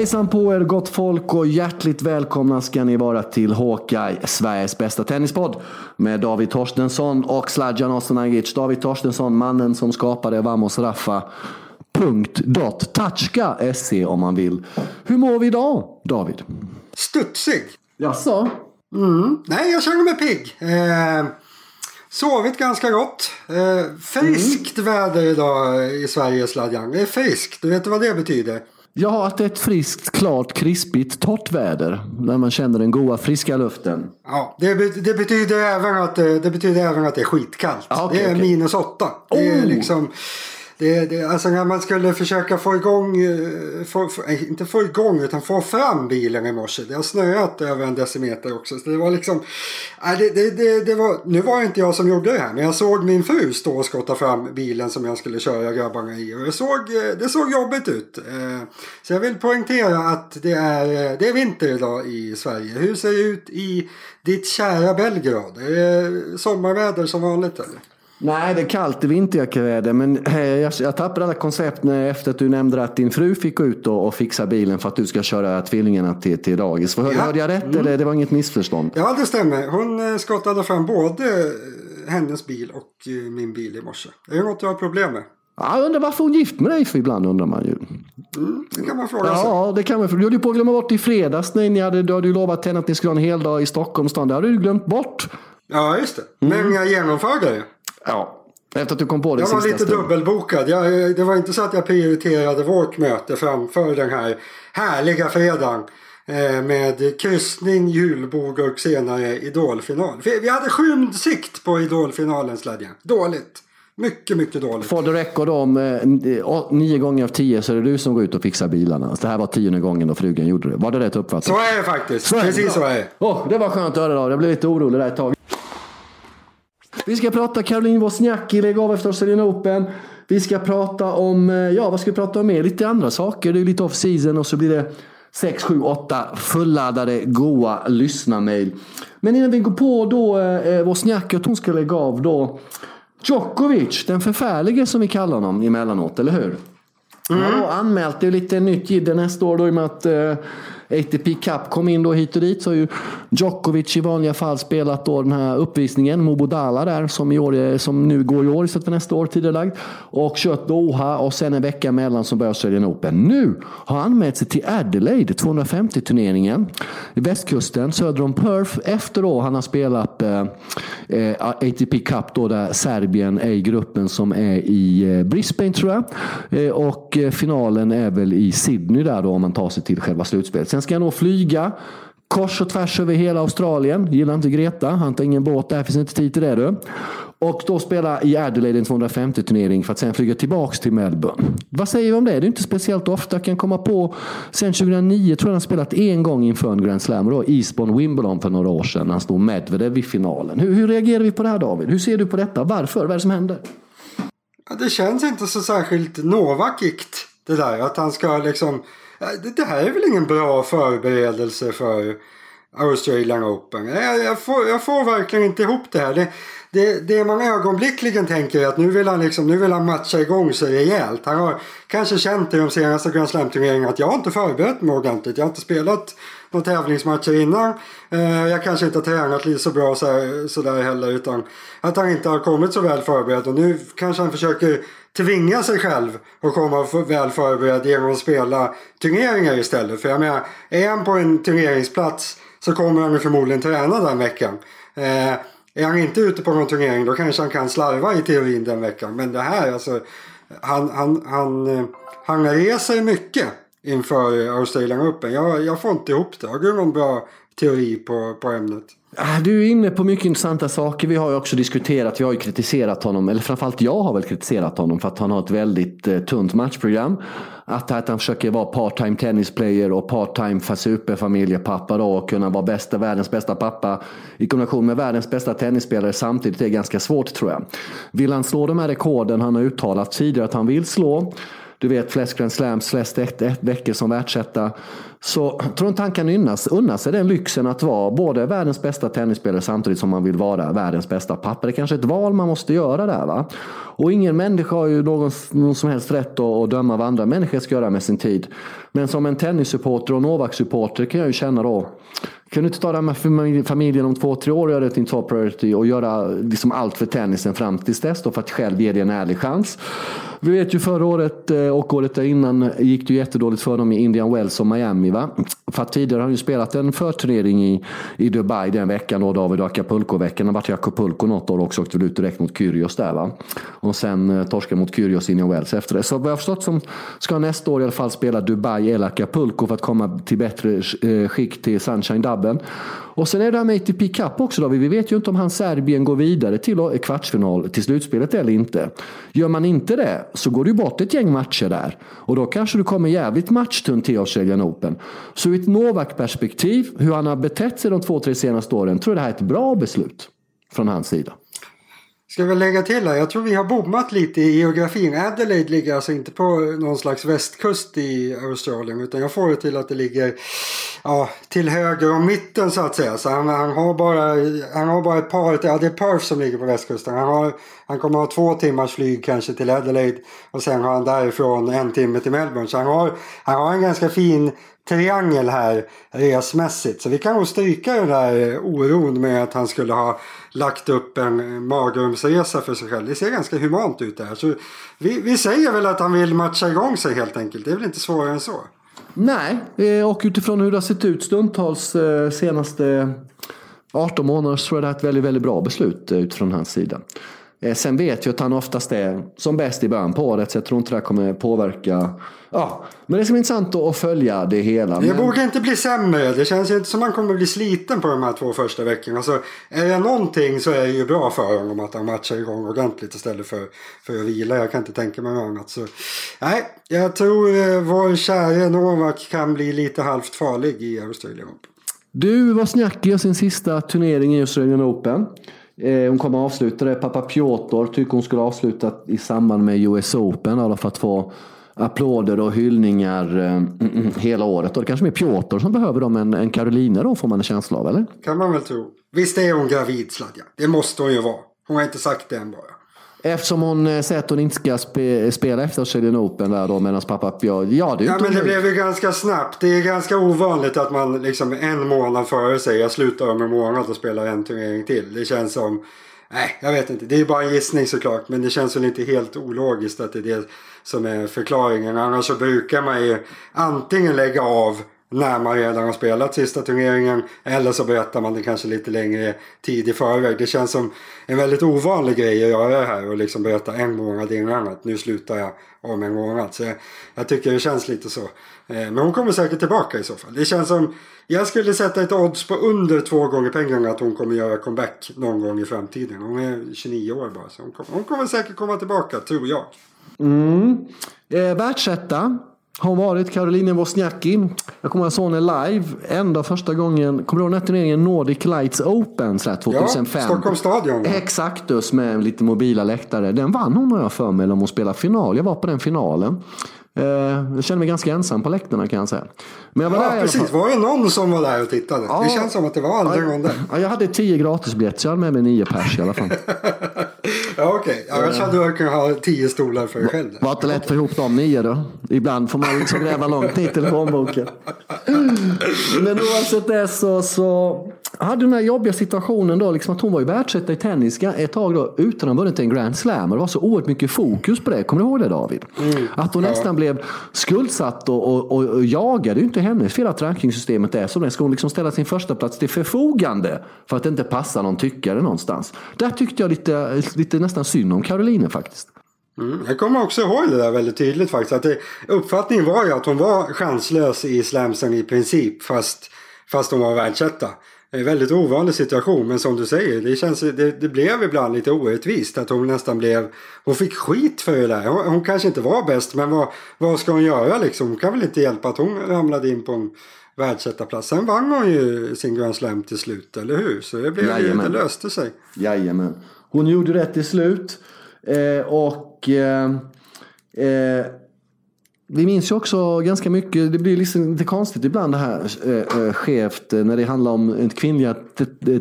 Hejsan på er gott folk och hjärtligt välkomna ska ni vara till Hawkeye, Sveriges bästa tennispodd. Med David Torstensson och Sladjan Osanagic. David Torstensson, mannen som skapade Vamos Raffa. .touchka.se om man vill. Hur mår vi idag, David? Studsig. Jaså? Mm. Nej, jag känner mig pigg. Eh, sovit ganska gott. Eh, friskt Mm. väder idag i Sverige, Sladjan. Det är friskt. Du vet vad det betyder? Ja, att det är ett friskt, klart, krispigt, torrt väder. Där man känner den goda, friska luften. Ja, det, det, betyder även att, eh, det betyder även att det är skitkallt. Ja, okej, det är okej. minus åtta. Det är Oh! liksom... Det, det, alltså när man skulle försöka få igång, eh, få, få, eh, inte få igång utan få fram bilen i morse. Det har snöat över en decimeter också. Så det var liksom, eh, det, det, det, det var, nu var det inte jag som gjorde det här men jag såg min fru stå och skotta fram bilen som jag skulle köra grabbarna i. Och det såg, det såg jobbigt ut. Så jag vill poängtera att det är, det är vinter idag i Sverige. Hur ser det ut i ditt kära Belgrad? Är det sommarväder som vanligt eller? Nej, det är kallt i vinterjackeväder. Men eh, jag, jag tappade alla koncept när, efter att du nämnde att din fru fick gå ut och, och fixa bilen för att du ska köra tvillingarna till, till dagis. Hör, Ja. Hörde jag rätt eller det var inget missförstånd? Ja, det stämmer. Hon eh, skottade fram både eh, hennes bil och min bil i morse. Är det något du har problem med? Ja, jag undrar varför hon är gift med dig för ibland undrar man ju. Mm, det kan man fråga sig. Ja, det kan man. Du höll ju på att glömma bort i fredags när ni hade, du hade ju lovat henne att ni skulle ha en hel dag i Stockholm stan. Det hade du glömt bort. Ja, just det. Men jag genomförde det. Ja. Efter att du kom på det Jag var lite stund. dubbelbokad. Jag, det var inte så att jag prioriterade vårt möte framför den här härliga fredagen. eh, Med kryssning, julbord och senare idolfinal. Vi vi hade skymd sikt på idolfinalen Sladjan. Dåligt. Mycket, mycket dåligt. For the record om eh, nio gånger av tio så är det du som går ut och fixar bilarna. Så det här var tionde gången då frugan gjorde det. Var det rätt uppfattat? Så är det faktiskt. Så är det. Precis så är det. Åh, det var skönt att höra då. Jag blev lite orolig där ett tag. Vi ska prata Caroline Wozniacki lägga av efter Australian Open. Vi ska prata om, eh, ja vad ska vi prata om mer? Lite andra saker. Det är lite off season och så blir det 6, 7, 8 fulladdade goa lyssnarmail. Men innan vi går på då eh, Wozniacki att hon ska lägga av då Djokovic, den förfärlige som vi kallar honom emellanåt, eller hur? Han har anmält, det är lite nytt jidder nästa år då i och med att eh, ATP Cup kom in då hit och dit så har ju Djokovic i vanliga fall spelat då den här uppvisningen, Mobodala där som, i år, som nu går i år istället för nästa år tidigare Och kört Doha och sen en vecka emellan så börjar Australian Open. Nu har han anmält sig till Adelaide, 250-turneringen västkusten söder om Perth efter då han har spelat eh, eh, ATP Cup då där Serbien är i gruppen som är i eh, Brisbane tror jag. Eh, och eh, finalen är väl i Sydney där då om man tar sig till själva slutspelet. Sen ska jag nog flyga kors och tvärs över hela Australien. Gillar inte Greta, han tar ingen båt där, finns inte tid till det du. Och då spela i Adelaide en 250-turnering för att sen flyga tillbaka till Melbourne. Vad säger vi om det? Det är inte speciellt ofta. Jag kan komma på, sen 2009 tror jag han spelat en gång inför en Grand Slam. Då Eastbourne Wimbledon för några år sedan när han stod Medvedev i finalen. Hur, hur reagerar vi på det här David? Hur ser du på detta? Varför? Vad är det som händer? Det känns inte så särskilt Novakigt det där. Att han ska liksom... Det, här är väl ingen bra förberedelse för Australian Open. Jag, jag, får, jag får verkligen inte ihop det här. Det, det, det man ögonblickligen tänker är att nu vill han, liksom, nu vill han matcha igång sig rejält. Han har kanske känt i de senaste Grand Slam-turneringarna att jag har inte förberett mig ordentligt. Jag har inte spelat några tävlingsmatcher innan. Eh, jag kanske inte har tränat lite så bra sådär så heller. Utan att han inte har kommit så väl förberedd. Och nu kanske han försöker tvinga sig själv att komma för- väl förberedd genom att spela turneringar istället. För jag menar, är han på en turneringsplats så kommer han ju förmodligen träna den veckan. Eh, är han inte ute på någon turnering då kanske han kan slarva i teorin den veckan. Men det här alltså, han, han, han, eh, han reser mycket inför eh, Australian Open. Jag, jag får inte ihop det. Har du någon bra teori på, på ämnet? Du är inne på mycket intressanta saker. Vi har ju också diskuterat, vi har ju kritiserat honom, eller framförallt jag har väl kritiserat honom för att han har ett väldigt eh, tunt matchprogram. Att, att han försöker vara part-time tennisplayer och part-time superfamiljepappa då och kunna vara bästa, världens bästa pappa i kombination med världens bästa tennisspelare samtidigt är ganska svårt tror jag. Vill han slå de här rekorden han har uttalat tidigare att han vill slå du vet flest Grand Slams, flest ett, ett veckor som världsetta. Så tror du inte han kan unnas, unna sig den lyxen att vara både världens bästa tennisspelare samtidigt som man vill vara världens bästa pappa. Det är kanske är ett val man måste göra där. va. Och ingen människa har ju någon, någon som helst rätt att, att döma vad andra människor ska göra med sin tid. Men som en tennissupporter och Novak-supporter kan jag ju känna då kan du inte ta det här med familjen om två, tre år och göra det till en top priority och göra liksom allt för tennisen fram tills dess då för att själv ge det en ärlig chans. Vi vet ju förra året eh, och året innan gick det jättedåligt för dem i Indian Wells och Miami. Va? För att tidigare har han ju spelat en förturnering i, i Dubai den veckan, då David Acapulco-veckan. Han varit i Acapulco något år också, åkte väl ut direkt mot Kyrgios där. Va? Och sen eh, torskade mot Kyrgios i Indian Wells efter det. Så vad jag har förstått som ska nästa år i alla fall spela Dubai eller Acapulco för att komma till bättre eh, skick till Sunshine Dubben. Och sen är det här med ATP Cup också. Då. Vi vet ju inte om han Serbien går vidare till kvartsfinal till slutspelet eller inte. Gör man inte det så går det ju bort ett gäng matcher där. Och då kanske du kommer jävligt matchtunn till Australian Open. Så ur ett Novak-perspektiv, hur han har betett sig de två, tre senaste åren, tror jag det här är ett bra beslut från hans sida. Ska vi lägga till här, jag tror vi har bommat lite i geografin. Adelaide ligger alltså inte på någon slags västkust i Australien utan jag får det till att det ligger ja, till höger om mitten så att säga. Så han, han, har, bara, han har bara ett par, ja det är Perth som ligger på västkusten. Han, har, han kommer ha två timmars flyg kanske till Adelaide och sen har han därifrån en timme till Melbourne. Så han har, han har en ganska fin triangel här resmässigt. Så vi kan nog stryka den där oron med att han skulle ha lagt upp en magrumsresa för sig själv. Det ser ganska humant ut där. Så vi, vi säger väl att han vill matcha igång sig helt enkelt. Det är väl inte svårare än så. Nej, eh, och utifrån hur det har sett ut stundtals eh, senaste 18 månader så tror jag det är ett väldigt, väldigt bra beslut eh, utifrån hans sida. Sen vet jag att han oftast är som bäst i början på året så jag tror inte det kommer påverka. Ja, men det ska bli intressant att följa det hela. Jag vågar inte bli sämre. Det känns inte som att han kommer bli sliten på de här två första veckorna. Så är det någonting så är det ju bra för honom att han matchar igång ordentligt istället för, för att vila. Jag kan inte tänka mig något annat. Så, nej, jag tror eh, vår käre Novak kan bli lite halvt farlig i Australian Open. Du, Wozniacki sin sista turnering i Australian Open. Eh, hon kommer att avsluta det. Pappa Piotr tycker hon skulle avsluta i samband med US Open för att få applåder och hyllningar eh, hela året. Och det kanske är Piotr som behöver dem än, än då får man en känsla av, eller? Kan man väl tro. Visst är hon gravid Sladja? Det måste hon ju vara. Hon har inte sagt det än bara. Eftersom hon eh, säger att hon inte ska spe, spela efter Australian Open där då medan pappa ja, ja det är Ja men det blev ju ganska snabbt. Det är ganska ovanligt att man liksom en månad före sig, jag slutar om en månad och spelar en turnering till. Det känns som, nej jag vet inte, det är bara en gissning såklart. Men det känns väl inte helt ologiskt att det är det som är förklaringen. Annars så brukar man ju antingen lägga av när man redan har spelat sista turneringen. Eller så berättar man det kanske lite längre tid i förväg. Det känns som en väldigt ovanlig grej att göra det här och liksom berätta en månad innan att nu slutar jag om en månad. Så jag, jag tycker det känns lite så. Eh, men hon kommer säkert tillbaka i så fall. Det känns som, jag skulle sätta ett odds på under två gånger pengarna att hon kommer göra comeback någon gång i framtiden. Hon är 29 år bara så hon kommer, hon kommer säkert komma tillbaka, tror jag. Mm. Eh, världsetta har varit Caroline Wozniacki. Jag kommer ihåg såg henne live. Ända första gången. Kommer du ihåg den här turneringen Nordic Lights Open så 2005? Ja, Stockholms stadion. Exaktus med lite mobila läktare. Den vann hon har jag för mig. Eller om hon spelade final. Jag var på den finalen. Eh, jag känner mig ganska ensam på läktarna kan jag säga. Men jag var ja, där precis. Var det någon som var där och tittade? Ja, det känns som att det var aldrig någon där. Ja, jag hade tio gratisbiljetter så jag hade med mig nio pers i alla fall. ja, okej. Okay. Annars hade du kunnat ha tio stolar för dig själv. Var inte lätt att få ihop de nio då. Ibland får man liksom gräva långt i telefonboken. Men oavsett det så, så hade den här jobbiga situationen då, liksom att hon var ju världsetta i tennis ett tag då utan att ha vunnit en Grand Slam. Och det var så oerhört mycket fokus på det. Kommer du ihåg det David? Mm. Att hon ja. nästan blev skuldsatt och, och, och, och jagade. Det är inte hennes fel att rankingsystemet är som det Ska hon liksom ställa sin första plats till förfogande för att det inte passar någon tyckare någonstans? Där tyckte jag lite, lite nästan synd om Caroline faktiskt. Mm. Jag kommer också ihåg det där väldigt tydligt faktiskt. Att det, uppfattningen var ju att hon var chanslös i slamsen i princip fast, fast hon var världsetta en väldigt ovanlig situation men som du säger det, känns, det, det blev ibland lite orättvist att hon nästan blev Hon fick skit för det där. Hon, hon kanske inte var bäst men vad, vad ska hon göra liksom? Hon kan väl inte hjälpa att hon ramlade in på en världsettarplats. Sen vann hon ju sin Grand Slam till slut, eller hur? Så det, blev ju, det löste sig. Jajamän. Hon gjorde rätt till slut. Eh, och eh, eh, vi minns ju också ganska mycket, det blir liksom lite konstigt ibland det här äh, skevt eh, när det handlar om kvinnliga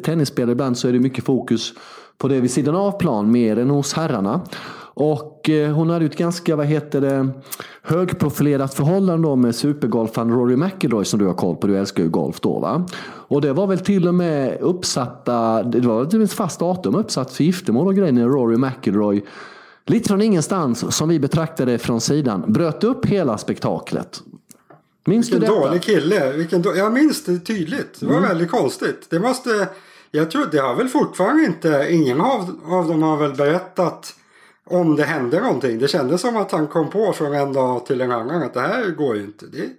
tennisspelare. Ibland så är det mycket fokus på det vid sidan av plan mer än hos herrarna. Och eh, hon hade ju ett ganska, vad heter det, högprofilerat förhållande då med supergolfaren Rory McIlroy som du har koll på. Du älskar ju golf då va? Och det var väl till och med uppsatta, det var ett fast datum uppsatt för giftermål och grejer när Rory McIlroy lite från ingenstans, som vi betraktade från sidan, bröt upp hela spektaklet. Minns Vilken du detta? dålig kille. Vilken då jag minns det tydligt. Det var mm. väldigt konstigt. Det måste... Jag tror det har väl fortfarande inte... Ingen av, av dem har väl berättat om det hände någonting. Det kändes som att han kom på från en dag till en annan att det här går ju inte. Det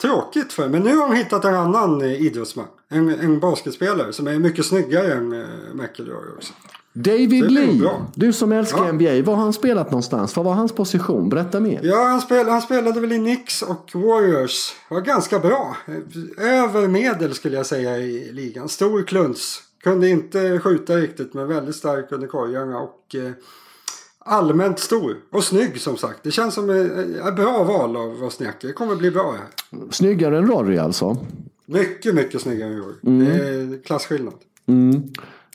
tråkigt för Men nu har han hittat en annan idrottsman. En, en basketspelare som är mycket snyggare än uh, McIlroy också. David Lee, du som älskar ja. NBA, var har han spelat någonstans? Vad var hans position? Berätta mer. Ja, han spelade, han spelade väl i Knicks och Warriors. Var ganska bra. Över medel skulle jag säga i ligan. Stor kluns. Kunde inte skjuta riktigt men väldigt stark under korgarna och eh, allmänt stor. Och snygg som sagt. Det känns som ett bra val av Wozniacki. Det kommer bli bra här. Snyggare än Rory alltså? Mycket, mycket snyggare än Rory. Mm. Det är klasskillnad. Mm.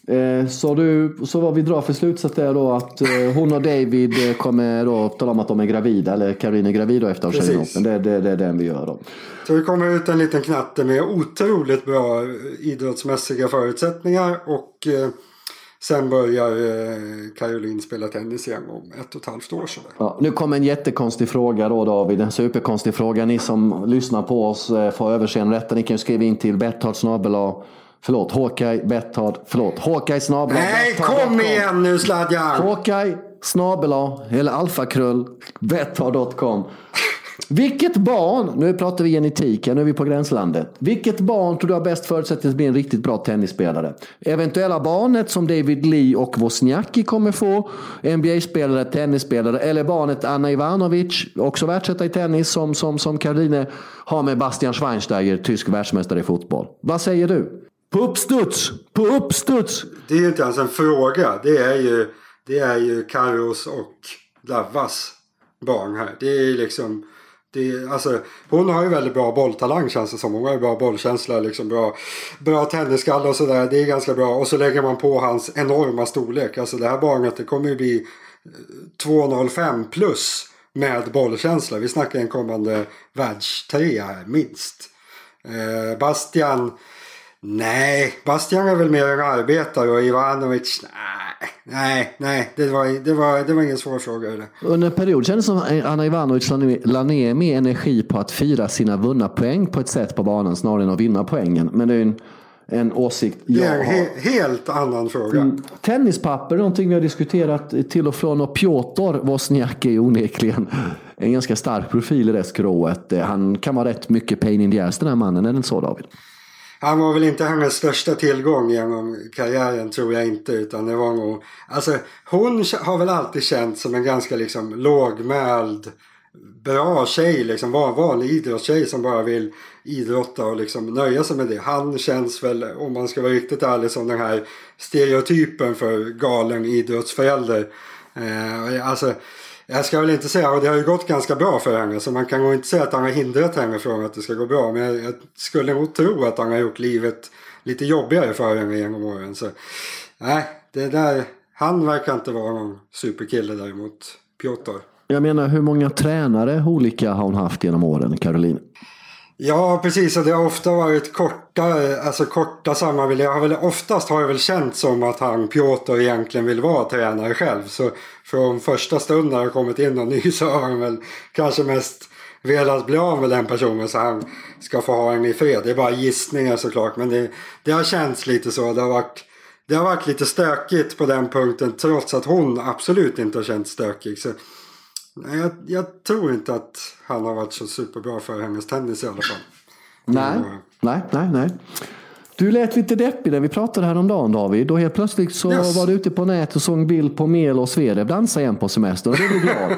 Eh, så, du, så vad vi drar för slutsats är då att eh, hon och David eh, kommer då tala om att de är gravida. Eller Caroline är gravid då efter Precis. Det, det, det är den vi gör då. Så det kommer ut en liten knatte med otroligt bra idrottsmässiga förutsättningar. Och sen börjar Caroline spela tennis igen om ett och ett halvt år. Sådär. Ja, nu kommer en jättekonstig fråga då David. En superkonstig fråga. Ni som lyssnar på oss får överseende detta. Ni kan skriva in till betthard Förlåt, Hawkeye Betthard. Förlåt, Hawkeye snabel Nej, kom igen nu Sladjan! Hawkeye snabel eller alfakrull betthard.com. Vilket barn, nu pratar vi genetik, nu är vi på gränslandet. Vilket barn tror du har bäst förutsättningar att bli en riktigt bra tennisspelare? Eventuella barnet som David Lee och Wozniacki kommer få, NBA-spelare, tennisspelare, eller barnet Anna Ivanovic, också världsetta i tennis, som, som, som Caroline har med Bastian Schweinsteiger, tysk världsmästare i fotboll. Vad säger du? På uppstuds! På uppstuds! Det är ju inte ens en fråga. Det är ju, det är ju Carros och Lavas barn här. Det är liksom... Det, alltså, hon har ju väldigt bra bolltalang känns det som. Hon har ju bra bollkänsla, liksom bra, bra tennisskalle och sådär. Det är ganska bra. Och så lägger man på hans enorma storlek. Alltså det här barnet det kommer ju bli eh, 2,05 plus med bollkänsla. Vi snackar en kommande världstrea här, minst. Eh, Bastian Nej, Bastian är väl mer en arbetare och Ivanovic, nej, nej, nej, det var, det var, det var ingen svår fråga. Eller? Under en period kändes det som att Anna Ivanovic la ner mer energi på att fira sina vunna poäng på ett sätt på banan snarare än att vinna poängen. Men det är en, en åsikt jag Det är en he helt annan fråga. Mm. Tennispapper är någonting vi har diskuterat till och från och Piotr Wozniacki är onekligen en ganska stark profil i det skrået. Han kan vara rätt mycket pain in the ass den här mannen, är det inte så David? Han var väl inte hennes största tillgång genom karriären tror jag inte. Utan det var nog... Alltså hon har väl alltid känt som en ganska liksom lågmäld bra tjej. Liksom vanlig idrottstjej som bara vill idrotta och liksom nöja sig med det. Han känns väl, om man ska vara riktigt ärlig, som den här stereotypen för galen idrottsförälder. Eh, alltså jag ska väl inte säga, och det har ju gått ganska bra för henne så man kan nog inte säga att han har hindrat henne från att det ska gå bra. Men jag, jag skulle nog tro att han har gjort livet lite jobbigare för henne genom åren. Så nej, det där, han verkar inte vara någon superkille däremot, Piotr. Jag menar, hur många tränare olika har hon haft genom åren, Caroline? Ja, precis. Och det har ofta varit korta, alltså korta samarbeten. har väl, oftast har jag väl känt som att han, Piotr, egentligen vill vara tränare själv. Så från första stund när jag kommit in och ny så har han väl kanske mest velat bli av med den personen så han ska få ha en i fred. Det är bara gissningar såklart. Men det, det har känts lite så. Det har, varit, det har varit lite stökigt på den punkten trots att hon absolut inte har känt stökig. Så Nej, jag, jag, tror inte att han har varit så superbra för hennes tennis i alla fall. Nej, mm. nej, nej, nej. Du lät lite deppig när vi pratade häromdagen David och helt plötsligt så yes. var du ute på nätet och såg en bild på Mel och Sverige dansa igen på semestern och det är glad.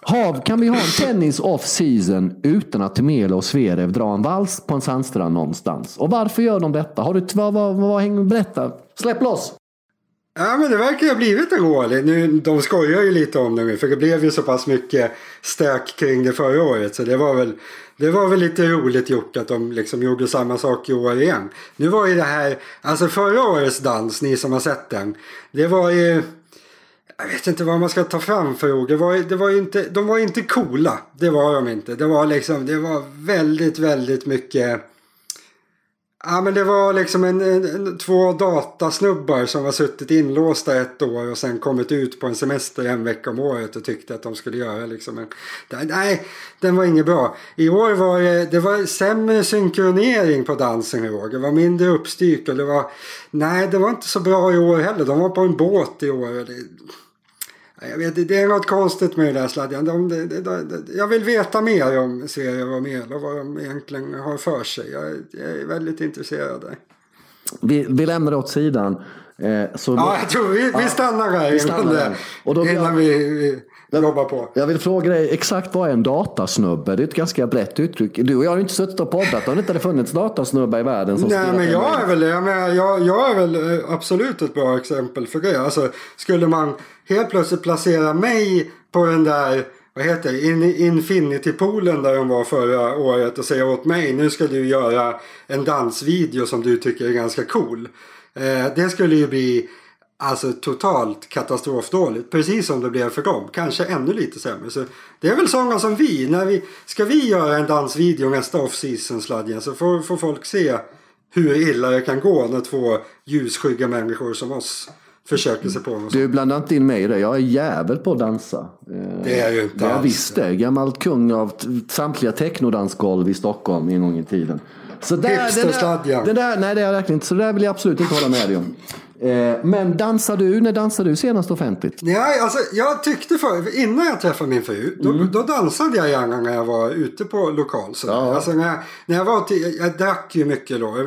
Hav, kan vi ha en tennis off season utan att Mel och Zverev drar en vals på en sandstrand någonstans? Och varför gör de detta? Har du, vad, vad, vad, berätta, släpp loss! Ja men det verkar ha blivit en rolig. Nu, de skojar ju lite om det nu för det blev ju så pass mycket stök kring det förra året. Så det var väl, det var väl lite roligt gjort att de liksom gjorde samma sak i år igen. Nu var ju det här, alltså förra årets dans, ni som har sett den. Det var ju, jag vet inte vad man ska ta fram för ord. Det var, det var inte, de var inte coola. Det var de inte. Det var liksom, det var väldigt, väldigt mycket Ja men det var liksom en, en, två datasnubbar som var suttit inlåsta ett år och sen kommit ut på en semester en vecka om året och tyckte att de skulle göra liksom en... Nej, den var inget bra. I år var det, det var sämre synkronering på dansen i år. Det var mindre uppstyrt och det var... Nej, det var inte så bra i år heller. De var på en båt i år. Det, jag vet, det är något konstigt med det där sladden. De, de, de, jag vill veta mer om serier och Mel och vad de egentligen har för sig. Jag, jag är väldigt intresserad. Vi, vi lämnar det åt sidan. Eh, så ja, jag tror vi, vi stannar där vi stannar innan, och då innan vi, vi jobbar på. Jag vill fråga dig exakt vad är en datasnubbe? Det är ett ganska brett uttryck. Du och jag har ju inte suttit och poddat om det inte hade funnits datasnubbar i världen. Som Nej, men jag är, väl, jag, menar, jag, jag är väl eh, absolut ett bra exempel för det. Alltså, skulle man helt plötsligt placera mig på den där vad heter det, Infinity-poolen där de var förra året och säga åt mig nu ska du göra en dansvideo som du tycker är ganska cool. Eh, det skulle ju bli alltså totalt katastrofdåligt. Precis som det blev för dem. Kanske ännu lite sämre. Så det är väl sådana som vi. När vi ska vi göra en dansvideo nästa off-season sladgen så får, får folk se hur illa det kan gå när två ljusskygga människor som oss försöker sig på något Du blandar inte in mig i det. Jag är jävel på att dansa. Eh, det är ju inte alls. Jag visste. Gammal kung av samtliga technodansgolv i Stockholm en gång i tiden. Så där, Hipstersladjan. Det där, nej det är jag verkligen inte. Så det där vill jag absolut inte hålla med dig om. Eh, men dansar du, när dansade du senast offentligt? Nej, alltså jag tyckte för, innan jag träffade min fru, då, mm. då dansade jag gärna när jag var ute på lokal. Så ja. alltså när, jag, när jag var till, jag drack ju mycket då, jag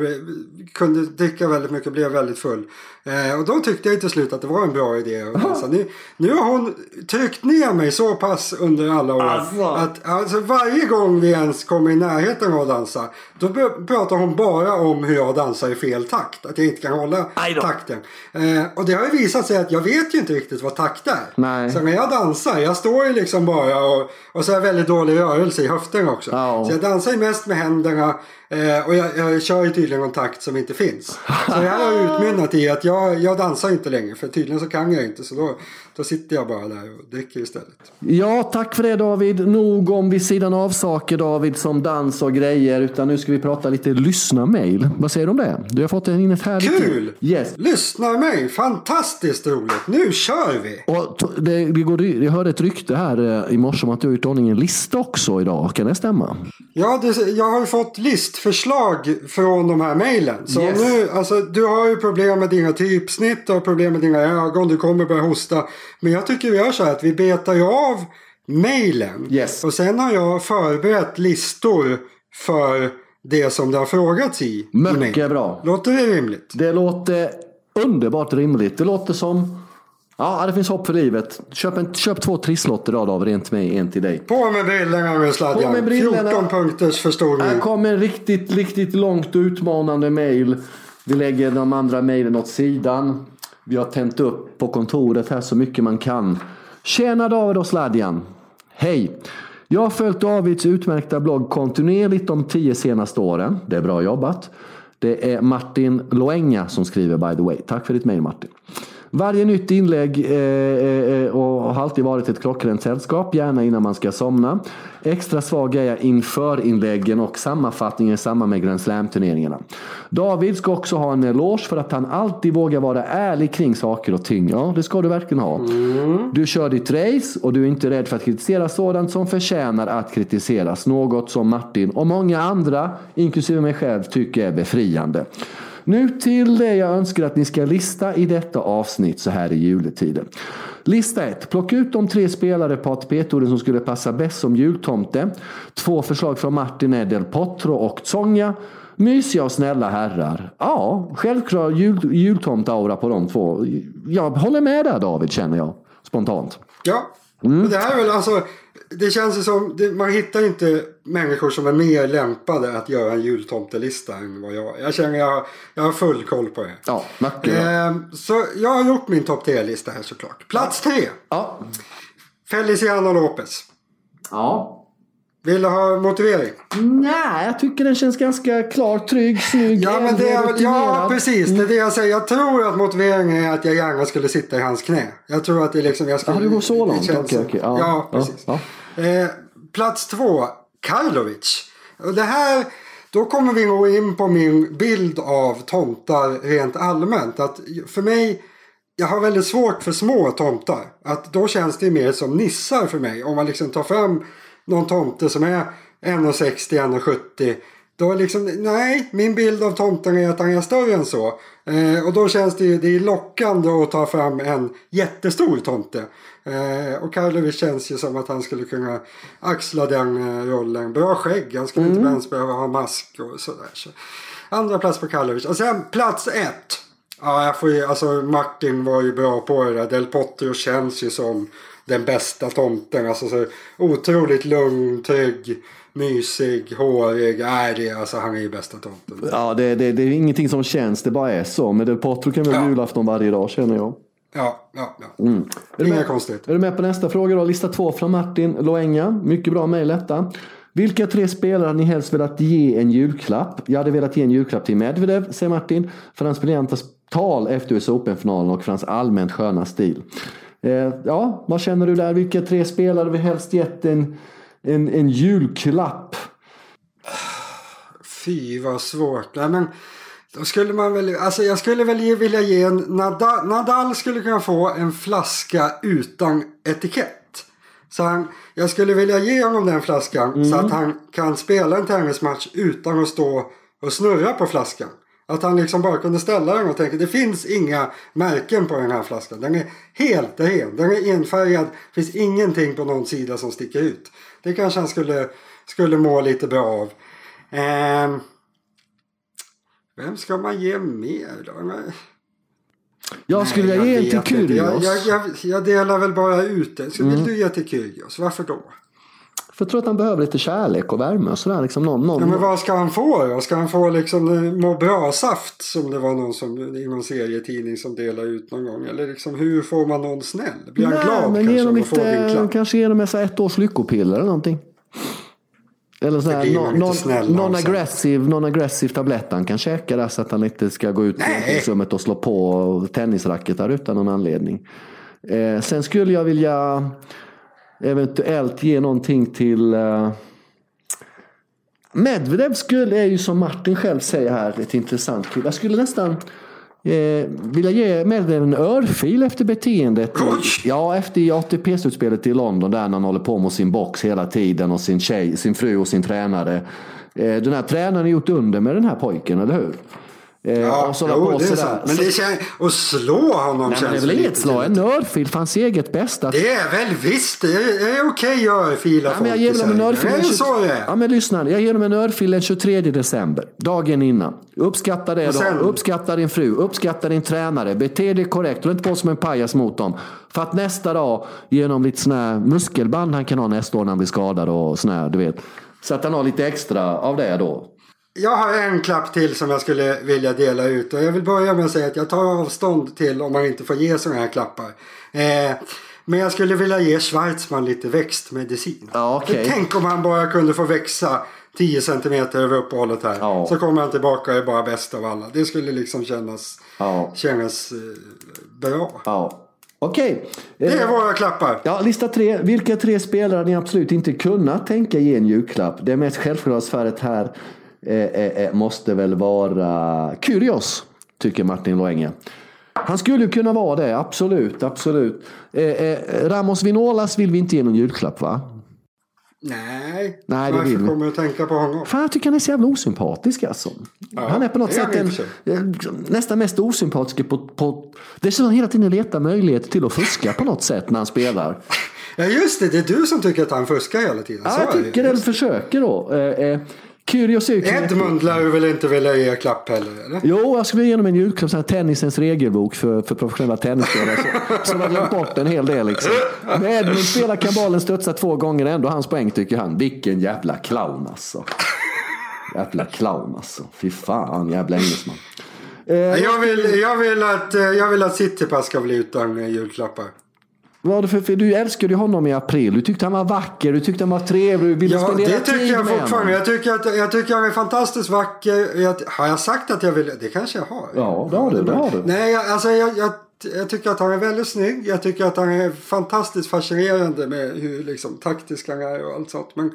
kunde dricka väldigt mycket, blev väldigt full. Eh, och då tyckte jag till slut att det var en bra idé att dansa. Nu, nu har hon tryckt ner mig så pass under alla år. Alltså. Att alltså, varje gång vi ens kommer i närheten av att dansa. Då pratar hon bara om hur jag dansar i fel takt. Att jag inte kan hålla takten. Eh, och det har ju visat sig att jag vet ju inte riktigt vad takt är. Nej. Så när jag dansar, jag står ju liksom bara och, och så har jag väldigt dålig rörelse i höften också. Oh. Så jag dansar ju mest med händerna. Eh, och jag, jag kör ju tydligen en takt som inte finns. Så det här har utmynnat i att jag, jag dansar inte längre. För tydligen så kan jag inte. Så då, då sitter jag bara där och dricker istället. Ja, tack för det David. Nog om vid sidan av saker David som dans och grejer. Utan nu ska vi prata lite lyssna-mail. Vad säger du om det? Du har fått in ett härligt... Kul! Yes. Lyssna-mail! Fantastiskt roligt! Nu kör vi! Och det, det går, jag hörde ett rykte här eh, i morse om att du har gjort ordning en lista också idag. Kan det stämma? Ja, det, jag har fått listförslag från de här mejlen. Så yes. nu, alltså, du har ju problem med dina typsnitt, du har problem med dina ögon, du kommer börja hosta. Men jag tycker vi gör så här att vi betar ju av mejlen. Yes. Och sen har jag förberett listor för det som det har frågats i. Mycket bra. Låter det rimligt? Det låter underbart rimligt. Det låter som Ja, det finns hopp för livet. Köp, en, köp två trisslotter idag David, en till mig, en till dig. På med brillorna nu sladjan. 14 punkters förstoring. Här kommer en riktigt, riktigt långt utmanande mail. Vi lägger de andra mejlen åt sidan. Vi har tänt upp på kontoret här så mycket man kan. Tjena David och Sladjan. Hej! Jag har följt Davids utmärkta blogg kontinuerligt de tio senaste åren. Det är bra jobbat. Det är Martin Loenga som skriver by the way. Tack för ditt mejl Martin. Varje nytt inlägg eh, eh, och har alltid varit ett klockrent sällskap, gärna innan man ska somna. Extra svag är jag inför inläggen och sammanfattningen i samband med Grand Slam-turneringarna. David ska också ha en eloge för att han alltid vågar vara ärlig kring saker och ting. Ja, det ska du verkligen ha. Mm. Du kör ditt race och du är inte rädd för att kritisera sådant som förtjänar att kritiseras. Något som Martin och många andra, inklusive mig själv, tycker är befriande. Nu till det jag önskar att ni ska lista i detta avsnitt så här i juletiden. Lista 1. Plocka ut de tre spelare på ATP-touren som skulle passa bäst som jultomte. Två förslag från Martin är Del Potro och Tsonga. Mysiga och snälla herrar. Ja, självklart jul, jultomtaura på de två. Jag håller med där David känner jag spontant. Ja, mm. det här är väl alltså det känns som, det, man hittar inte människor som är mer lämpade att göra en jultomtelista än vad jag Jag känner jag, jag har full koll på det. Ja, mycket bra. Eh, så jag har gjort min topp 10-lista här såklart. Plats tre. Ja. Feliciano Lopez. ja. Vill du ha motivering? Nej, jag tycker den känns ganska klar, trygg, snygg, Ja, men det är, ja precis. Det är det jag säger. Jag tror att motiveringen är att jag gärna skulle sitta i hans knä. Jag tror att det är liksom... Jag skulle, Ja, du går så långt? Okej, okej. Ja, Ja, ja, precis. ja. Eh, plats två, Karlovic. Det här, då kommer vi gå in på min bild av tomtar rent allmänt. Att för mig, jag har väldigt svårt för små tomtar. Att då känns det mer som nissar för mig. Om man liksom tar fram någon tomte som är 1,60, 1,70. Då liksom, nej, min bild av tomten är att han är större än så. Eh, och då känns det ju det är lockande att ta fram en jättestor tomte. Eh, och Karlovic känns ju som att han skulle kunna axla den eh, rollen. Bra skägg, han skulle inte ens behöva ha mask och sådär. Så. Andra plats på Karlovic. Och sen plats ett. Ja, jag får ju, alltså Martin var ju bra på det där. Del Potro känns ju som den bästa tomten. Alltså så otroligt lugn, trygg, mysig, hårig. Nej, det, alltså han är ju bästa tomten. Ja, det, det, det är ingenting som känns, det bara är så. Men Del Potro kan väl Ja. julafton varje dag känner jag. Ja, ja, ja. Är du Inga konstigt. Är du med på nästa fråga då? Lista två från Martin Loenga. Mycket bra mejl detta. Vilka tre spelare hade ni helst velat ge en julklapp? Jag hade velat ge en julklapp till Medvedev, säger Martin, för hans briljanta tal efter US Open-finalen och för hans allmänt sköna stil. Eh, ja, vad känner du där? Vilka tre spelare vi helst gett en, en, en julklapp? Fy vad svårt. Nej, men då skulle man väl, alltså jag skulle väl ge, vilja ge en Nadal, Nadal skulle kunna få en flaska utan etikett. Så han, jag skulle vilja ge honom den flaskan så att han kan spela en tennismatch utan att stå och snurra på flaskan. Att han liksom bara kunde ställa den och tänka det finns inga märken på den här flaskan. Den är helt ren. Den är enfärgad. Det finns ingenting på någon sida som sticker ut. Det kanske han skulle, skulle må lite bra av. Ehm, vem ska man ge mer då? Nej, Jag skulle jag vilja ge en till. Kyrgios. Mm. Jag, jag, jag, jag delar väl bara ut det. Så vill du ge till Kyrgios? Varför då? För jag tror att han behöver lite kärlek och värme och sådär. Liksom någon, någon, Ja, men vad ska han få då? Ska han få liksom eh, må bra-saft som det var någon som, i någon serietidning som delade ut någon gång? Eller liksom hur får man någon snäll? Blir han Nej, glad men kanske ge dem av att få lite, vinklar? kanske ge dem ett, års lyckopiller eller någonting. Eller sån Det här man non- non- non-aggressive tablett han kan käka där så att han inte ska gå ut i omklädningsrummet och slå på tennisracketar utan någon anledning. Eh, sen skulle jag vilja eventuellt ge någonting till eh, Medvedev skulle, är ju som Martin själv säger här ett intressant kille. Jag skulle nästan eh, vilja ge Medvedev en örfil efter beteendet. Ja, efter ATP-slutspelet i London där han håller på med sin box hela tiden och sin tjej, sin fru och sin tränare. Eh, den här tränaren har gjort under med den här pojken, eller hur? Eh, Ja, och så la jo, det är sådär. sant. Men det känns, att slå honom Nej, känns det är väl inget kul. en örfil för hans eget bästa. Det är väl visst, det är, okej att örfila folk jag ger dem en örfil Det är den så 20 det är. Ja, men lyssna. Jag ger dem en örfil den 23 december. Dagen innan. Uppskatta det Och då. Uppskatta din fru. Uppskatta din tränare. Bete dig korrekt. Håll inte på som en pajas mot dem. För att nästa dag ge honom lite här muskelband han kan ha nästa år när han blir skadad och sån här, du vet. Så att han har lite extra av det då. Jag har en klapp till som jag skulle vilja dela ut. Och jag vill börja med att säga att jag tar avstånd till om man inte får ge sådana här klappar. Eh, men jag skulle vilja ge Schwarzman lite växtmedicin. Ja, okej. Tänk om han bara kunde få växa 10 centimeter över uppehållet här. Ja. Så kommer han tillbaka och är bara bäst av alla. Det skulle liksom kännas, Ja. kännas eh, bra. Ja. Okej. Det Eh, är våra klappar. Ja, lista tre. Vilka tre spelare ni absolut inte kunnat tänka ge en julklapp? Det mest självklara svaret här eh, eh, eh, måste väl vara Kyrgios, tycker Martin Loenge. Han skulle ju kunna vara det, absolut. absolut. Eh, eh, Ramos Vinolas vill vi inte ge någon julklapp va? Nej, Nej, det varför vill vi. kommer att tänka på honom? Fan, jag tycker han är så jävla osympatisk alltså. han är på något sätt en, eh, nästan mest osympatisk på, på... Det så han hela tiden letar möjligheter till att fuska på något sätt när han spelar. Ja just det, det är du som tycker att han fuskar hela tiden. Ja, jag är det. tycker den försöker då. Eh, eh, Kyrgios är ju Edmund lär du väl inte vilja ge klapp heller? Eller? Jo, jag skulle ge honom en julklapp, här tennisens regelbok för, för professionella tennisspelare. Så har glömt bort en hel del. Liksom. Men Edmund spelar kan bollen studsa två gånger ändå hans poäng tycker han. Vilken jävla clown alltså. Jävla clown alltså. Fy fan, jävla engelsman. Eh, jag, vill, jag, vill att, eh, jag vill att Citypass ska bli utan eh, julklappar. Vad för, för du älskade ju honom i april. Du tyckte han var vacker, du tyckte han var trevlig, du ville ja, spendera det tycker tid jag med fortfarande. Jag tycker, att, jag tycker han är fantastiskt vacker. Jag, har jag sagt att jag vill? Det kanske jag har. Ja, det har du. Det har du. Nej, jag, alltså jag, jag, jag tycker att han är väldigt snygg. Jag tycker att han är fantastiskt fascinerande med hur liksom, taktisk han är och allt sånt. Men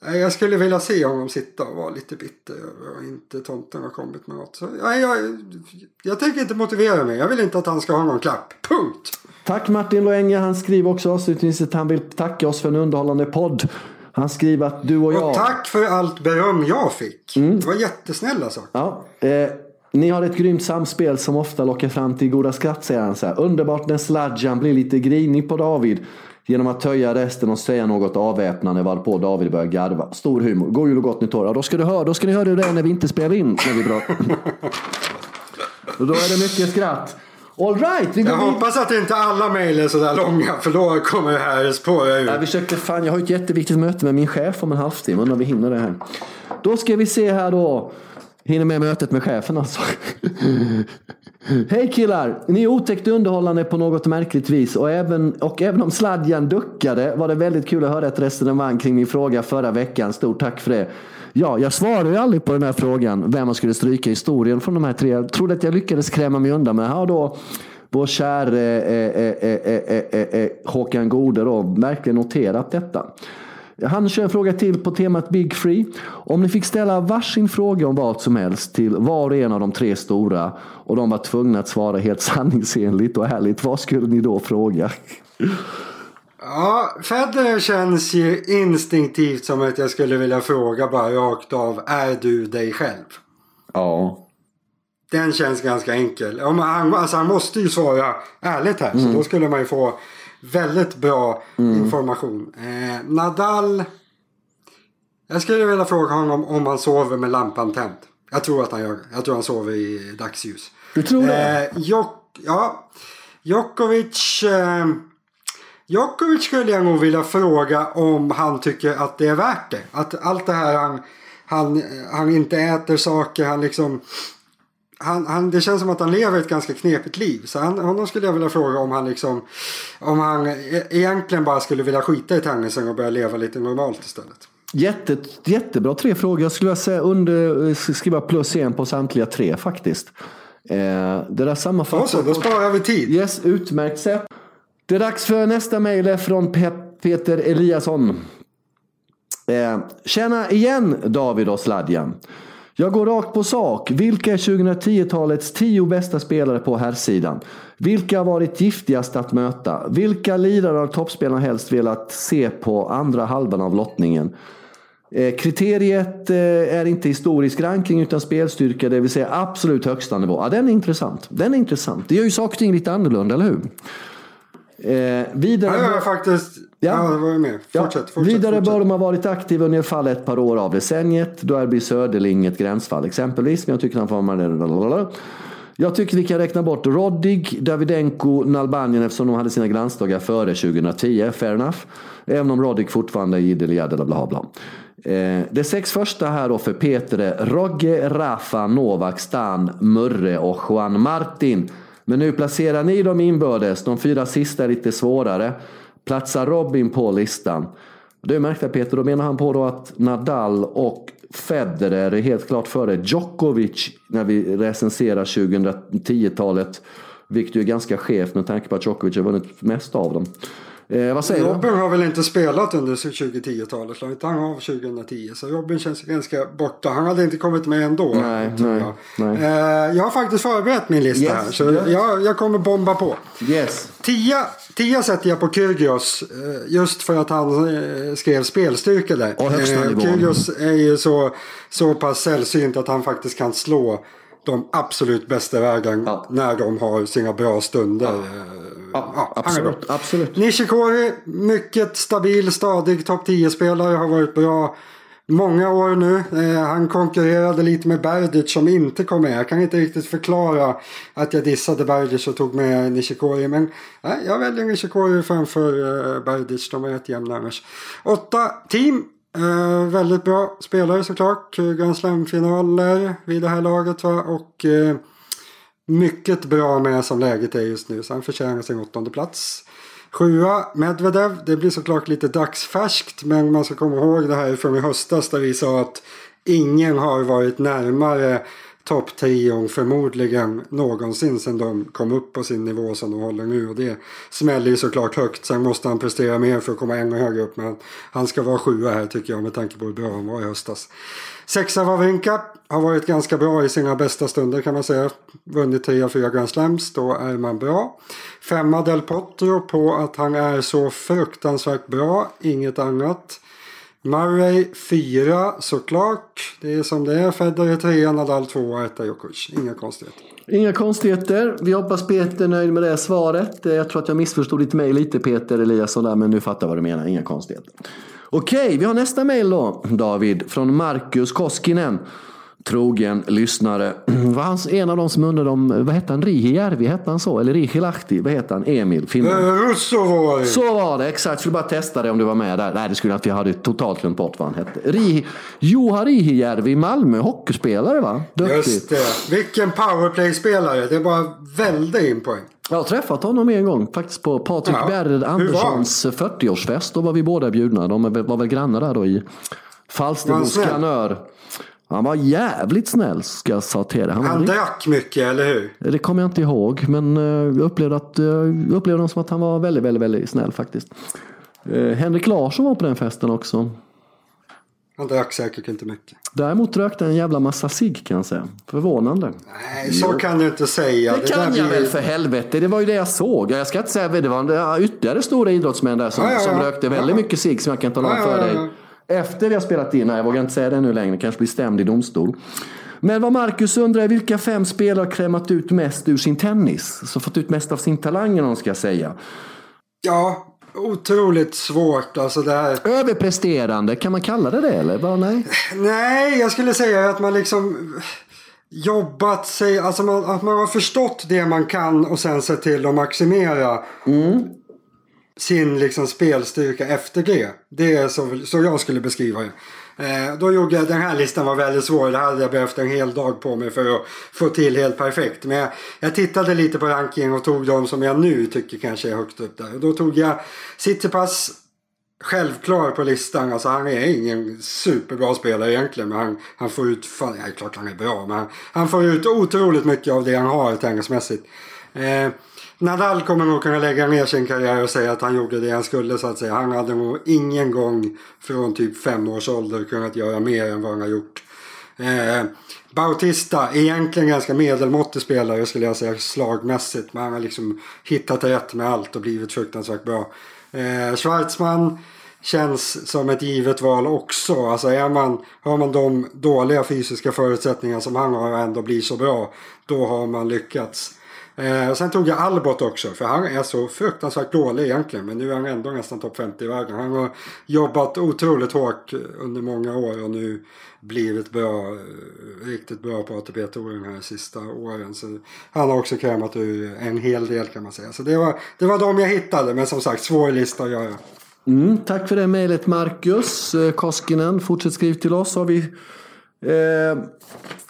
jag skulle vilja se honom sitta och vara lite bitter över att inte tomten har kommit med något. Så, jag, jag, jag tänker inte motivera mig. Jag vill inte att han ska ha någon klapp. Punkt. Tack Martin Loenge. Han skriver också avslutningsvis att han vill tacka oss för en underhållande podd. Han skriver att du och jag... Och tack för allt beröm jag fick. Mm. Det var jättesnälla saker. Ja, eh, ni har ett grymt samspel som ofta lockar fram till goda skratt, säger han. Så här. Underbart när Sladjan blir lite grinig på David genom att töja resten och säga något avväpnande varpå David börjar garva. Stor humor. God jul och gott nytt år. Ja, då ska du höra, då ska ni höra det är när vi inte spelar in. När vi pratar. då är det mycket skratt. All right, jag hoppas att inte alla mejl är sådär långa för då kommer det här spåra ur. Vi försökte, fan, jag har ett jätteviktigt möte med min chef om en halvtimme. Undrar om vi hinner det här. Då ska vi se här då. Hinner med mötet med chefen alltså. Hej killar! Ni är otäckt underhållande på något märkligt vis och även, och även om Sladjan duckade var det väldigt kul att höra ett resonemang kring min fråga förra veckan. Stort tack för det. Ja, jag svarade ju aldrig på den här frågan vem man skulle stryka historien från de här tre. Jag trodde att jag lyckades kräma mig undan, men här har då vår käre eh eh eh, eh, eh, eh, Håkan Gode då verkligen noterat detta. Han kör en fråga till på temat Big Free. Om ni fick ställa varsin fråga om vad som helst till var och en av de tre stora och de var tvungna att svara helt sanningsenligt och ärligt, vad skulle ni då fråga? Ja, Federer känns ju instinktivt som att jag skulle vilja fråga bara rakt av. Är du dig själv? Ja. Den känns ganska enkel. han, alltså han måste ju svara ärligt här. Mm. Så då skulle man ju få väldigt bra mm. information. Eh, Nadal. Jag skulle vilja fråga honom om han sover med lampan tänd. Jag tror att han gör. Jag tror han sover i dagsljus. Du tror det? Eh, Jok ja. Djokovic. Eh, Djokovic skulle jag nog vilja fråga om han tycker att det är värt det. Att allt det här han, han, han inte äter saker, han liksom han, han, det känns som att han lever ett ganska knepigt liv. Så han, honom skulle jag vilja fråga om han liksom Om han e-, egentligen bara skulle vilja skita i tennisen och börja leva lite normalt istället. Jätte, jättebra tre frågor. Jag skulle säga under, skriva plus en på samtliga tre faktiskt. Eh, det där sammanfattar... Så, då sparar vi tid. Yes, utmärkt sätt. Det är dags för nästa mejl från Peter Eliasson. Eh, Tjena igen David och Sladjan. Jag går rakt på sak. Vilka är 2010-talets tio bästa spelare på herrsidan? Vilka har varit giftigast att möta? Vilka lirare har toppspelarna helst velat se på andra halvan av lottningen? Eh, kriteriet eh, är inte historisk ranking utan spelstyrka, det vill säga absolut högsta nivå. Ja, den är intressant. Den är intressant. Det gör ju saker och ting lite annorlunda, eller hur? Eh, vidare... Ja, jag faktiskt... Ja, ja var med. Fortsätt, ja. fortsätt, vidare fortsätt. bör de ha varit aktiva under fall ett par år av decenniet. Då är Söderling ett gränsfall exempelvis. Men jag tycker han får... Jag tycker vi kan räkna bort Roddig, Davidenko, Nalbanjan eftersom de hade sina glansdagar före 2010. Fair enough. Även om Roddig fortfarande är idel bla bla bla. Eh, de sex första här då för Peter är Rogge, Rafa, Novak, Stan, Murre och Juan Martin. Men nu placerar ni dem inbördes. De fyra sista är lite svårare. Platsar Robin på listan. Det märkte Peter, då menar han på då att Nadal och Federer är helt klart före Djokovic när vi recenserar 2010-talet. Vilket ju är ganska skevt med tanke på att Djokovic har vunnit mest av dem. Eh, vad säger Robin du? har väl inte spelat under 2010-talet? Han han av 2010. Så Robin känns ganska borta. Han hade inte kommit med ändå. Nej, nej, jag. Nej. Eh, jag har faktiskt förberett min lista yes, här. Så yes. jag, jag kommer bomba på. Yes. Tia, tia sätter jag på Kyrgios. Eh, just för att han eh, skrev spelstyrka där. Och eh, Kyrgios är ju så, så pass sällsynt att han faktiskt kan slå de absolut bästa vägen ja. när de har sina bra stunder. Ja. Ja, ja absolut, absolut. Nishikori, mycket stabil, stadig topp 10-spelare. Har varit bra många år nu. Eh, han konkurrerade lite med Berdic som inte kom med. Jag kan inte riktigt förklara att jag dissade Berdic och tog med Nishikori. Men eh, jag väljer Nishikori framför eh, Berdic. De är rätt jämna annars. Åtta team. Eh, väldigt bra spelare såklart. Grand Slam-finaler vid det här laget. Va? Och eh, mycket bra med som läget är just nu. Så han förtjänar sin åttonde plats. Sjua, Medvedev. Det blir såklart lite dagsfärskt men man ska komma ihåg det här från i höstas där vi sa att ingen har varit närmare Topp 10 förmodligen någonsin sedan de kom upp på sin nivå som de håller nu. Och det smäller ju såklart högt. Sen måste han prestera mer för att komma ännu högre upp. Men han ska vara sjua här tycker jag med tanke på hur bra han var i höstas. Sexa Wawrinka har varit ganska bra i sina bästa stunder kan man säga. Vunnit tre av fyra Grand Slams, då är man bra. Femma Del Potro på att han är så fruktansvärt bra, inget annat. Murray 4, såklart. Det är som det är. Federer trea, Nadal tvåa, etta Djokovic. Inga konstigheter. Inga konstigheter. Vi hoppas Peter är nöjd med det svaret. Eh, jag tror att jag missförstod ditt mejl lite Peter Eliasson där, men nu fattar jag vad du menar. Inga konstigheter. Okej, vi har nästa mejl då, David, från Marcus Koskinen. Trogen lyssnare. Var han en av de som undrade om, vad hette han, Rihijärvi, hette han så? Eller Rihilahti, vad hette han? Emil, finnen. Eh, Russo var det. Så var det, exakt. Skulle bara testa det om du var med där. Nej, det skulle jag inte. Jag hade totalt glömt bort vad han hette. Rihi, Juha Rihijärvi, Malmö, hockeyspelare va? Duktigt. Just det. Vilken powerplay-spelare. Det bara välde in poäng. Jag har träffat honom en gång faktiskt på Patrik Ja. Han? Anderssons 40-årsfest. Då var vi båda bjudna. De var väl grannar där då i Falsterbo skanör. Han var jävligt snäll ska jag säga till dig. Han Han drack mycket, eller hur? det kommer jag inte ihåg, men eh, jag upplevde, att, eh, jag upplevde honom som att han var väldigt, väldigt, väldigt snäll faktiskt. Eh, Henrik Larsson var på den festen också. Han drack säkert inte mycket. Däremot rökte han en jävla massa cigg kan jag säga. Förvånande. Nej, så kan du inte säga. Det kan där jag blir- väl för helvete. Det var ju det jag såg. Jag ska inte säga det var det ytterligare stora idrottsmän där som, Ja, ja, ja. som rökte väldigt mycket cigg som jag kan tala om för dig. Efter vi har spelat in, nej jag vågar inte säga det nu längre, kanske blir stämd i domstol. Men vad Marcus undrar är vilka fem spelare har krämat ut mest ur sin tennis? Så fått ut mest av sin talang eller ska säga. Ja, otroligt svårt. Alltså det här. Överpresterande, kan man kalla det det eller? Bara, nej. Nej, jag skulle säga att man liksom jobbat sig, alltså man, att man har förstått det man kan och sen sett till att maximera sin liksom spelstyrka efter det. Det är så, så jag skulle beskriva det. Eh, då gjorde jag, den här listan var väldigt svår. Det hade jag behövt en hel dag på mig för att få till helt perfekt. Men jag, jag tittade lite på rankingen och tog de som jag nu tycker kanske är högt upp där. Och då tog jag Citypass självklar på listan. Alltså han är ingen superbra spelare egentligen. Men han, han får ut, fan, ja, klart han är bra. Men han, han får ut otroligt mycket av det han har tennismässigt. Eh, Nadal kommer nog kunna lägga ner sin karriär och säga att han gjorde det han skulle så att säga. Han hade nog ingen gång från typ fem års ålder kunnat göra mer än vad han har gjort. Eh, Bautista, egentligen ganska medelmåttig spelare skulle jag säga slagmässigt. Men han har liksom hittat rätt med allt och blivit fruktansvärt bra. Eh, Schwartzman känns som ett givet val också. Alltså är man, har man de dåliga fysiska förutsättningar som han har och ändå blir så bra. Då har man lyckats. Eh, sen tog jag Albot också för han är så fruktansvärt dålig egentligen. Men nu är han ändå nästan topp 50 i världen. Han har jobbat otroligt hårt under många år och nu blivit bra, eh, riktigt bra på ATP-touren här de sista åren. Så han har också krämat ur en hel del kan man säga. Så det var, det var de jag hittade men som sagt svår lista att göra. Mm, tack för det mejlet Marcus eh, Koskinen. Fortsätt skriv till oss. Har vi eh,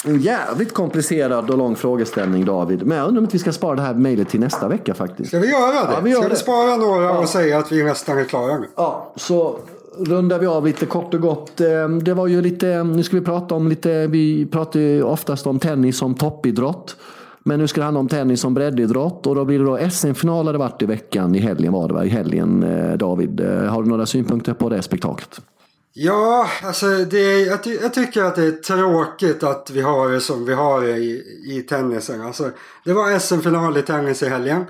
en jävligt komplicerad och lång frågeställning David. Men jag undrar om vi ska spara det här mejlet till nästa vecka faktiskt. Ska vi göra det? Ja, vi gör Ska det. vi spara några och säga att vi nästan är klara nu? Ja, så rundar vi av lite kort och gott. Eh, Det var ju lite, nu ska vi prata om lite, vi pratar ju oftast om tennis som toppidrott. Men nu ska det handla om tennis som breddidrott och då blir det då SM-final har det varit i veckan, i helgen var det va? I helgen eh, David. Har du några synpunkter på det spektaklet? Ja, alltså det är, jag, ty, jag tycker att det är tråkigt att vi har det som vi har det i, i tennisen. Alltså, det var SM-final i tennis i helgen.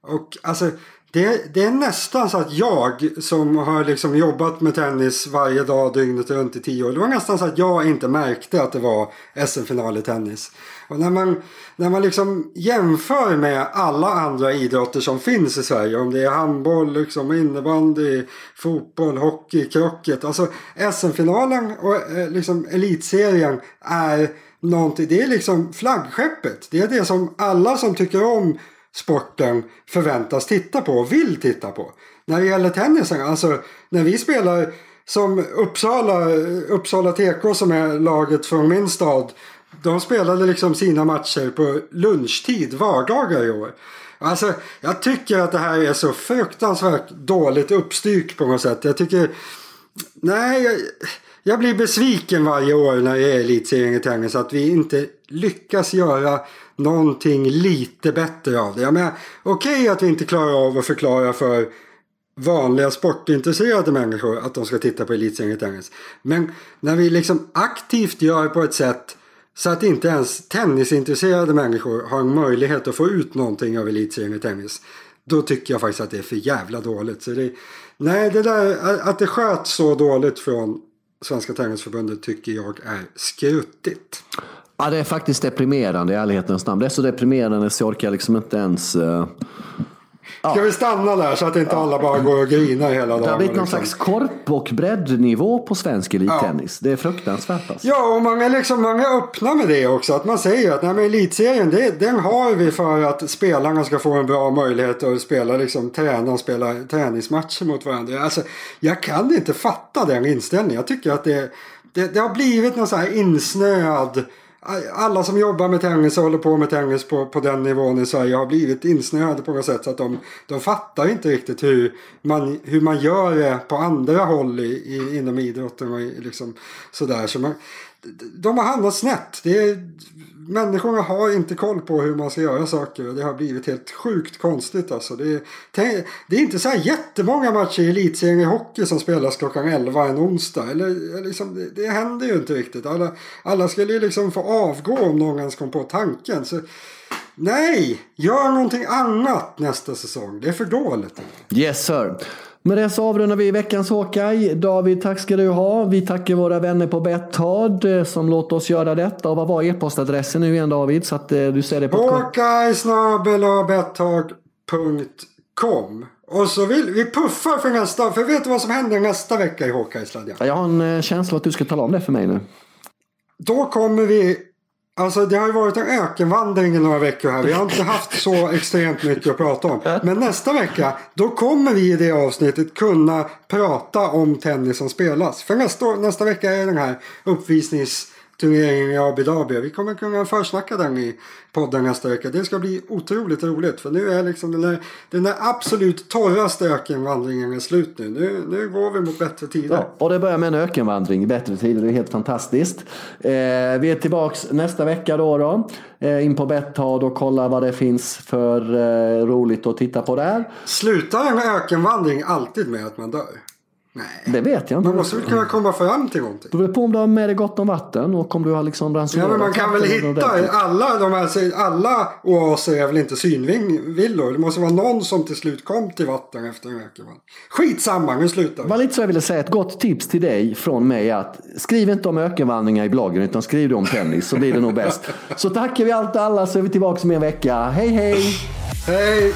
Och alltså det, det är nästan så att jag som har liksom jobbat med tennis varje dag dygnet runt i tio år. Det var nästan så att jag inte märkte att det var SM-final i tennis. Och när man, när man liksom jämför med alla andra idrotter som finns i Sverige. Om det är handboll, liksom innebandy, fotboll, hockey, krocket. Alltså SM-finalen och eh, liksom elitserien är någonting. Det är liksom flaggskeppet. Det är det som alla som tycker om sporten förväntas titta på och vill titta på. När det gäller tennisen, alltså när vi spelar som Uppsala, Uppsala TK som är laget från min stad. De spelade liksom sina matcher på lunchtid vardagar i år. Alltså, jag tycker att det här är så fruktansvärt dåligt uppstyrt på något sätt. Jag tycker... Nej, jag, jag blir besviken varje år när det är elitserien i tennis att vi inte lyckas göra någonting lite bättre av det. Jag menar, okej okay att vi inte klarar av att förklara för vanliga sportintresserade människor att de ska titta på elitserien i tennis. Men när vi liksom aktivt gör på ett sätt så att inte ens tennisintresserade människor har en möjlighet att få ut någonting av elitserien i tennis. Då tycker jag faktiskt att det är för jävla dåligt. Så det, nej, det där att det sköts så dåligt från Svenska Tennisförbundet tycker jag är skruttigt. Ja, det är faktiskt deprimerande i ärlighetens namn. Det är så deprimerande så jag orkar liksom inte ens... Uh... Ska vi stanna där så att inte alla bara går och grinar hela dagen? Det har blivit någon liksom. slags korp och breddnivå på svensk elittennis. Ja. Det är fruktansvärt alltså. Ja, och många, liksom, många öppnar med det också. Att man säger att nej, men elitserien, det, den har vi för att spelarna ska få en bra möjlighet att spela, liksom, träna och spela träningsmatcher mot varandra. Alltså, jag kan inte fatta den inställningen. Jag tycker att det, det, det har blivit någon så här insnöad alla som jobbar med tennis och håller på med tennis på, på den nivån i Sverige har blivit insnöade på något sätt. Så att de, de fattar inte riktigt hur man, hur man gör det på andra håll i, i, inom idrotten. Och liksom sådär. Så man, de har hamnat snett. Det är, människorna har inte koll på hur man ska göra saker och det har blivit helt sjukt konstigt alltså. Det är, det är inte så här jättemånga matcher i elitserien i hockey som spelas klockan 11 en onsdag. Eller, liksom, det, det händer ju inte riktigt. Alla, alla skulle ju liksom få avgå om någon ens kom på tanken. Så, nej, gör någonting annat nästa säsong. Det är för dåligt. Yes sir. Med det så avrundar vi veckans Hawkeye. David, tack ska du ha. Vi tackar våra vänner på Betthard eh, som låter oss göra detta. Och vad var e-postadressen nu igen David? Så att eh, du ser det på... Hawkeye.betthard.com och så vill vi puffar för nästa, för vet du vad som händer nästa vecka i Hawkeye-sladden? Jag har en eh, känsla att du ska tala om det för mig nu. Då kommer vi Alltså det har ju varit en ökenvandring i några veckor här. Vi har inte haft så extremt mycket att prata om. Men nästa vecka då kommer vi i det avsnittet kunna prata om tennis som spelas. För nästa, nästa vecka är den här uppvisnings turneringen i Abu Dhabi. Vi kommer kunna försnacka den i podden nästa vecka. Det ska bli otroligt roligt för nu är liksom den där, den där absolut torraste ökenvandringen är slut nu. nu. Nu går vi mot bättre tider. Ja, och det börjar med en ökenvandring i bättre tider. Det är helt fantastiskt. Eh, vi är tillbaks nästa vecka då. då. Eh, in på Betthard och kolla vad det finns för eh, roligt att titta på där. Slutar en ökenvandring alltid med att man dör? Nej. Det vet jag inte. Man måste väl kunna komma fram till någonting. Det beror på om du har med dig gott om vatten och om du har liksom ransonerat Ja men man kan väl hitta alla de här, alla oaser är väl inte synvillor. Det måste vara någon som till slut kom till vatten efter en vecka. Skitsamma, nu slutar vi. Var lite så jag ville säga. Ett gott tips till dig från mig att skriv inte om ökenvandringar i bloggen utan skriv det om tennis så blir det nog bäst. Så tackar vi allt och alla så är vi tillbaka om en vecka. Hej hej! Hej!